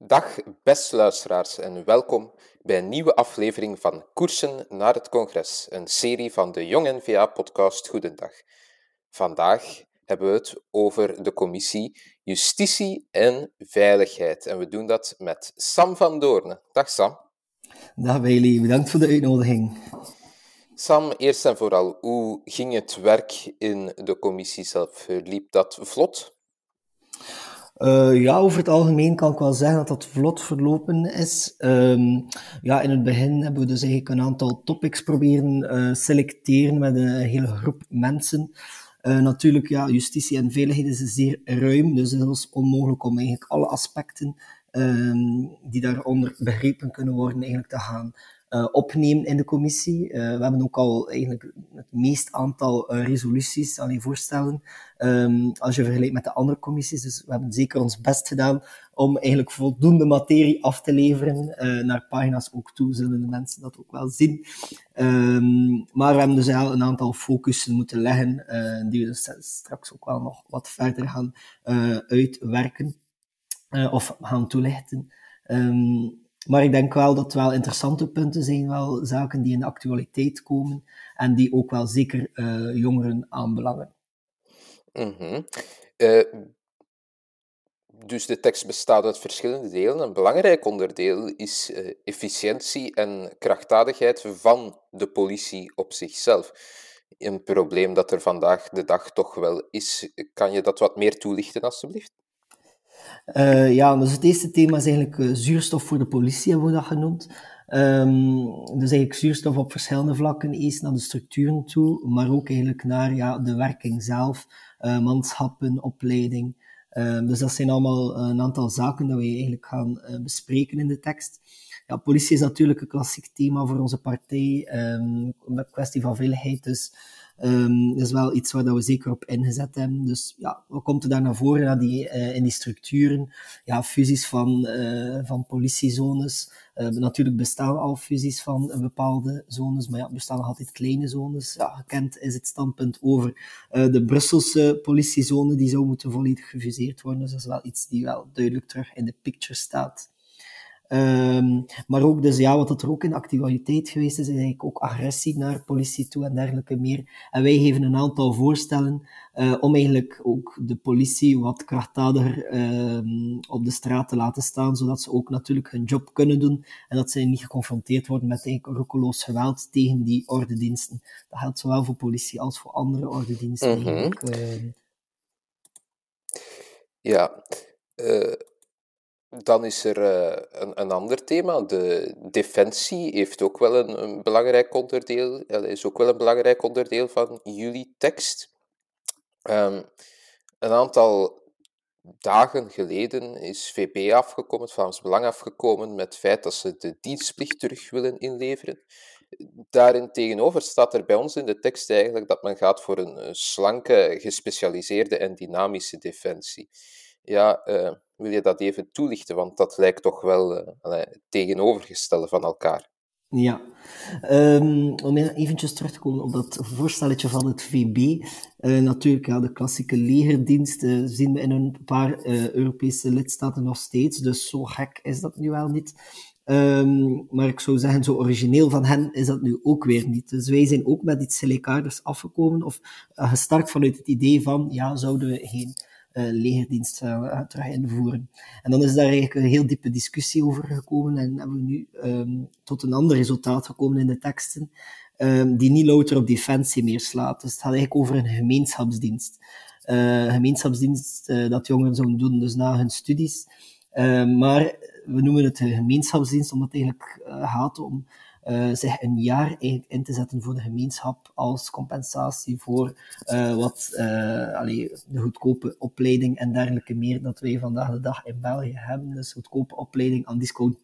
Dag beste luisteraars en welkom bij een nieuwe aflevering van Koersen naar het Congres, een serie van de Jong NVA-podcast Goedendag. Vandaag hebben we het over de commissie Justitie en Veiligheid en we doen dat met Sam van Doornen. Dag Sam. Dag Bailey, bedankt voor de uitnodiging. Sam, eerst en vooral, hoe ging het werk in de commissie zelf? Liep dat vlot? Uh, ja, over het algemeen kan ik wel zeggen dat dat vlot verlopen is. Um, ja, in het begin hebben we dus eigenlijk een aantal topics proberen uh, selecteren met een hele groep mensen. Uh, natuurlijk, ja, justitie en veiligheid is zeer ruim, dus het is onmogelijk om eigenlijk alle aspecten um, die daaronder begrepen kunnen worden eigenlijk te gaan opnemen in de commissie. Uh, we hebben ook al eigenlijk meest aantal uh, resoluties, alleen voorstellen, um, als je vergelijkt met de andere commissies. Dus we hebben zeker ons best gedaan om eigenlijk voldoende materie af te leveren. naar pagina's ook toe zullen de mensen dat ook wel zien. Um, maar we hebben dus al een aantal focussen moeten leggen, die we straks ook wel nog wat verder gaan uitwerken of gaan toelichten. Um, maar ik denk wel dat het wel interessante punten zijn, wel zaken die in de actualiteit komen en die ook wel zeker uh, jongeren aanbelangen. -hmm. uh, dus de tekst bestaat uit verschillende delen. Een belangrijk onderdeel is uh, efficiëntie en krachtdadigheid van de politie op zichzelf. Een probleem dat er vandaag de dag toch wel is. Kan je dat wat meer toelichten, alstublieft? Uh, ja, dus het eerste thema is eigenlijk uh, zuurstof voor de politie, hebben we dat genoemd. Um, dus eigenlijk zuurstof op verschillende vlakken. Eerst naar de structuren toe, maar ook eigenlijk naar ja, de werking zelf, uh, manschappen, opleiding. Um, dus dat zijn allemaal een aantal zaken dat we eigenlijk gaan bespreken in de tekst. Ja, politie is natuurlijk een klassiek thema voor onze partij, um, met kwestie van veiligheid. Dus dat is wel iets waar we zeker op ingezet hebben. Dus ja, wat komt er daar naar voren ja, die, uh, in die structuren? Ja, fusies van, uh, van politiezones. Uh, natuurlijk bestaan al fusies van bepaalde zones, maar ja, bestaan nog altijd kleine zones. Ja, gekend is het standpunt over de Brusselse politiezone, die zou moeten volledig gefuseerd worden. Dus dat is wel iets die wel duidelijk terug in de picture staat. Um, maar ook, dus ja, wat er ook in actualiteit geweest is, is eigenlijk ook agressie naar politie toe en dergelijke meer. En wij geven een aantal voorstellen uh, om eigenlijk ook de politie wat krachtdadiger uh, op de straat te laten staan, zodat ze ook natuurlijk hun job kunnen doen en dat ze niet geconfronteerd worden met eigenlijk roekeloos geweld tegen die ordendiensten. Dat geldt zowel voor politie als voor andere ordendiensten. Mm -hmm. uh... Ja. Uh dan is er uh, een, een, ander thema. De defensie heeft ook wel een, belangrijk onderdeel, is ook wel een belangrijk onderdeel van jullie tekst. Um, een aantal dagen geleden is VB afgekomen, het Vlaams Belang afgekomen, met het feit dat ze de dienstplicht terug willen inleveren. Daarin tegenover staat er bij ons in de tekst eigenlijk dat men gaat voor een slanke, gespecialiseerde en dynamische defensie. Ja, uh, wil je dat even toelichten? Want dat lijkt toch wel uh, tegenovergestelde van elkaar. Ja, um, om eventjes terug te komen op dat voorstelletje van het VB. Eh, natuurlijk, de klassieke legerdienst uh, zien we in een paar Europese lidstaten nog steeds, dus zo gek is dat nu wel niet. Um, maar ik zou zeggen, zo origineel van hen is dat nu ook weer niet. Dus wij zijn ook met iets gelijkaardigs afgekomen, of gestart vanuit het idee van, ja, zouden we geen legerdienst uh, terug invoeren. En dan is daar eigenlijk een heel diepe discussie over gekomen en hebben we nu um, tot een ander resultaat gekomen in de teksten, um, die niet louter op defensie meer slaat. Dus het gaat eigenlijk over een gemeenschapsdienst. Uh, gemeenschapsdienst dat jongeren zouden doen, dus na hun studies. maar we noemen het een gemeenschapsdienst omdat het eigenlijk gaat om uh, zich een jaar eigenlijk in te zetten voor de gemeenschap als compensatie voor uh, wat uh, allee, de goedkope opleiding en dergelijke meer dat wij vandaag de dag in België hebben. Dus goedkope opleiding aan discount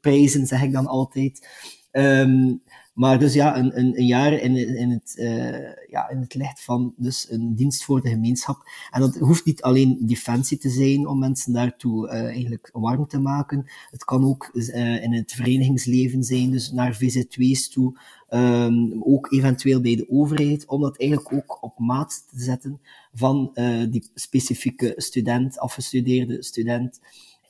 prijzen, zeg ik dan altijd. Um, maar dus ja, een, een, jaar in, in, het, uh, ja, in het licht van dus een dienst voor de gemeenschap. En dat hoeft niet alleen defensie te zijn om mensen daartoe uh, eigenlijk warm te maken. Het kan ook uh, in het verenigingsleven zijn, dus naar VZ2's toe. Um, ook eventueel bij de overheid, om dat eigenlijk ook op maat te zetten van die specifieke student, afgestudeerde student.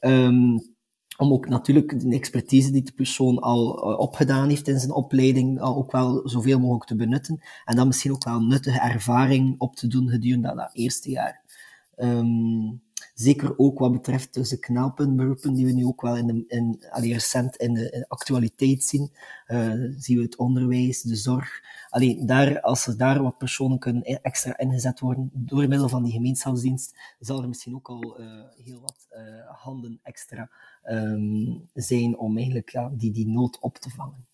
Um, om ook natuurlijk de expertise die de persoon al uh, opgedaan heeft in zijn opleiding uh, ook wel zoveel mogelijk te benutten. En dan misschien ook wel nuttige ervaring op te doen gedurende dat, eerste jaar. Um, zeker ook wat betreft dus de knelpuntberoepen die we nu ook wel in de, in, recent in de, actualiteit zien. Uh, zien we het onderwijs, de zorg. Alleen daar, als er daar wat personen kunnen extra ingezet worden door middel van die gemeenschapsdienst, zal er misschien ook al uh, heel wat uh, handen extra um, zijn om eigenlijk ja, die, die nood op te vangen.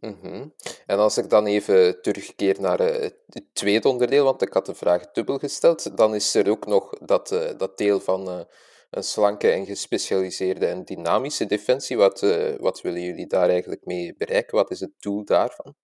Mm. En als ik dan even terugkeer naar uh, het tweede onderdeel, want ik had de vraag dubbel gesteld, dan is er ook nog dat, uh, dat deel van uh, een slanke en gespecialiseerde en dynamische defensie. Wat, wat willen jullie daar eigenlijk mee bereiken? Wat is het doel daarvan?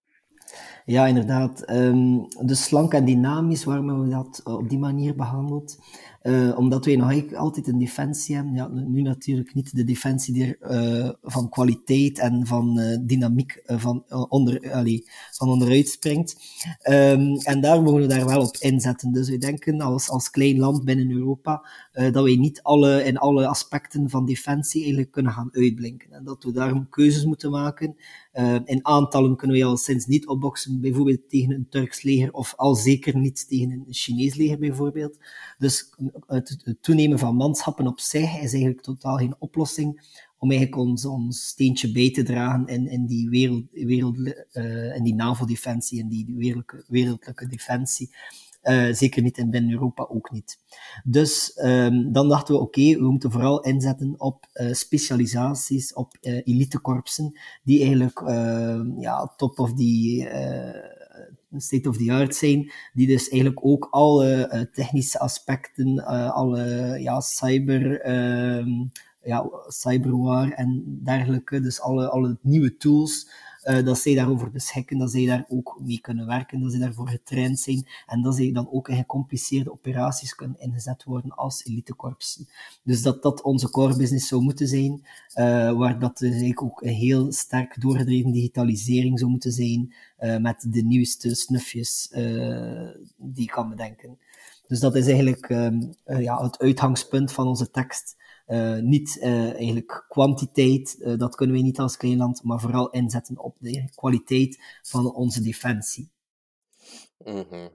Ja, inderdaad. Um, dus slank en dynamisch, waarom hebben we dat op die manier behandeld? Uh, omdat wij nog altijd een defensie hebben. Ja, nu natuurlijk niet de defensie die uh, van kwaliteit en van dynamiek van, onder, van onderuit springt. Um, en daar mogen we daar wel op inzetten. Dus we denken als, als klein land binnen Europa dat wij niet alle, in alle aspecten van defensie eigenlijk kunnen gaan uitblinken. En dat we daarom keuzes moeten maken. in aantallen kunnen we al sinds niet opboksen, bijvoorbeeld tegen een Turks leger, of al zeker niet tegen een Chinees leger bijvoorbeeld. Dus het, toenemen van manschappen op zich is eigenlijk totaal geen oplossing om eigenlijk ons, steentje bij te dragen in, in die, wereld, wereld, uh, in die NAVO-defensie, in die wereldlijke, wereldlijke defensie. Uh, zeker niet in binnen Europa ook niet. Dus um, dan dachten we, oké, we moeten vooral inzetten op uh, specialisaties, op uh, elitekorpsen, die eigenlijk ja, top of die state of the art zijn, die dus eigenlijk ook alle technische aspecten, alle ja, cyber, uh, ja, cyberwar en dergelijke, dus alle, alle nieuwe tools, uh, dat zij daarover beschikken, dat zij daar ook mee kunnen werken, dat zij daarvoor getraind zijn en dat zij dan ook in gecompliceerde operaties kunnen ingezet worden als elitekorpsen. Dus dat dat onze core business zou moeten zijn, uh, waar dat dus eigenlijk ook een heel sterk doorgedreven digitalisering zou moeten zijn, uh, met de nieuwste snufjes die ik kan bedenken. Dus dat is eigenlijk um, ja, het uitgangspunt van onze tekst. Uh, niet uh, eigenlijk kwantiteit, uh, dat kunnen we niet als klein land, maar vooral inzetten op de kwaliteit van onze defensie. Mm.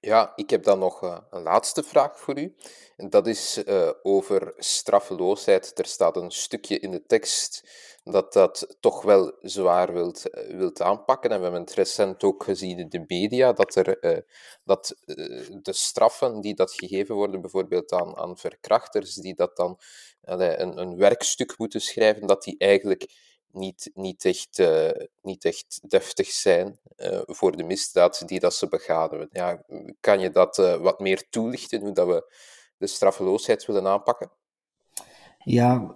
Ja, ik heb dan nog een laatste vraag voor u. En dat is over straffeloosheid. Er staat een stukje in de tekst dat dat toch wel zwaar wilt, wilt aanpakken. En we hebben het recent ook gezien in de media, dat, er, dat de straffen die dat gegeven worden, bijvoorbeeld aan, aan verkrachters, die dat dan een, een werkstuk moeten schrijven, dat die eigenlijk niet, niet, echt, niet echt deftig zijn voor de misdaad die dat ze begaan. Ja, kan je dat wat meer toelichten, hoe dat we de straffeloosheid willen aanpakken? Ja,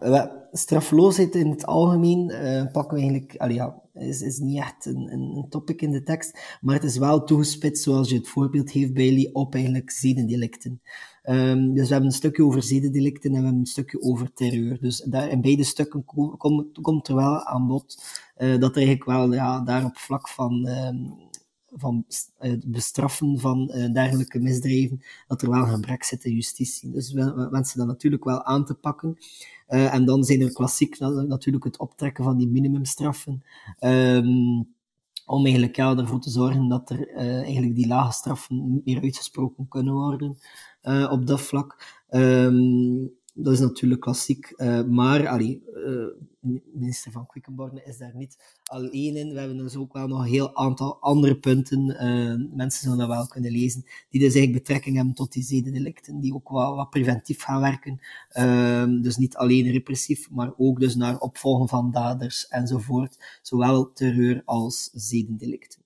straffeloosheid in het algemeen uh, pakken we eigenlijk, allee, ja, is, is niet echt een, een, topic in de tekst, maar het is wel toegespitst, zoals je het voorbeeld heeft, Bailey, op eigenlijk zedendelicten. Um, dus we hebben een stukje over zedendelicten en we hebben een stukje over terreur. Dus daar, in beide stukken komt, er wel aan bod uh, dat er eigenlijk wel ja, daar op vlak van um, van het bestraffen van uh, dergelijke misdrijven, dat er wel een gebrek zit in justitie. Dus we, wensen dat natuurlijk wel aan te pakken. En dan zijn er klassiek natuurlijk het optrekken van die minimumstraffen. Um, om eigenlijk ja, ervoor te zorgen dat er uh, eigenlijk die lage straffen meer uitgesproken kunnen worden op dat vlak. Um, dat is natuurlijk klassiek. Uh, maar allee, uh, minister van Quickenborne is daar niet alleen in. We hebben dus ook wel nog een heel aantal andere punten. Uh, mensen zullen dat wel kunnen lezen. Die dus eigenlijk betrekking hebben tot die zedendelicten. Die ook wat, wat preventief gaan werken. Ehm, dus niet alleen repressief, maar ook dus naar opvolgen van daders enzovoort. Zowel terreur als zedendelicten.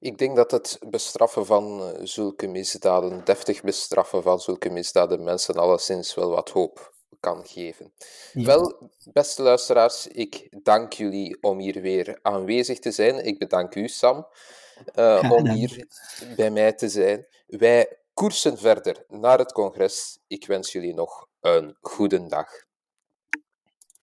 Ik denk dat het bestraffen van eh, zulke misdaden, deftig bestraffen van zulke misdaden, mensen alleszins wel wat hoop kan geven. Wel, beste luisteraars, ik dank jullie om hier weer aanwezig te zijn. Ik bedank u, Sam, uh, om hier bij mij te zijn. Wij koersen verder naar het congres. Ik wens jullie nog een goede dag.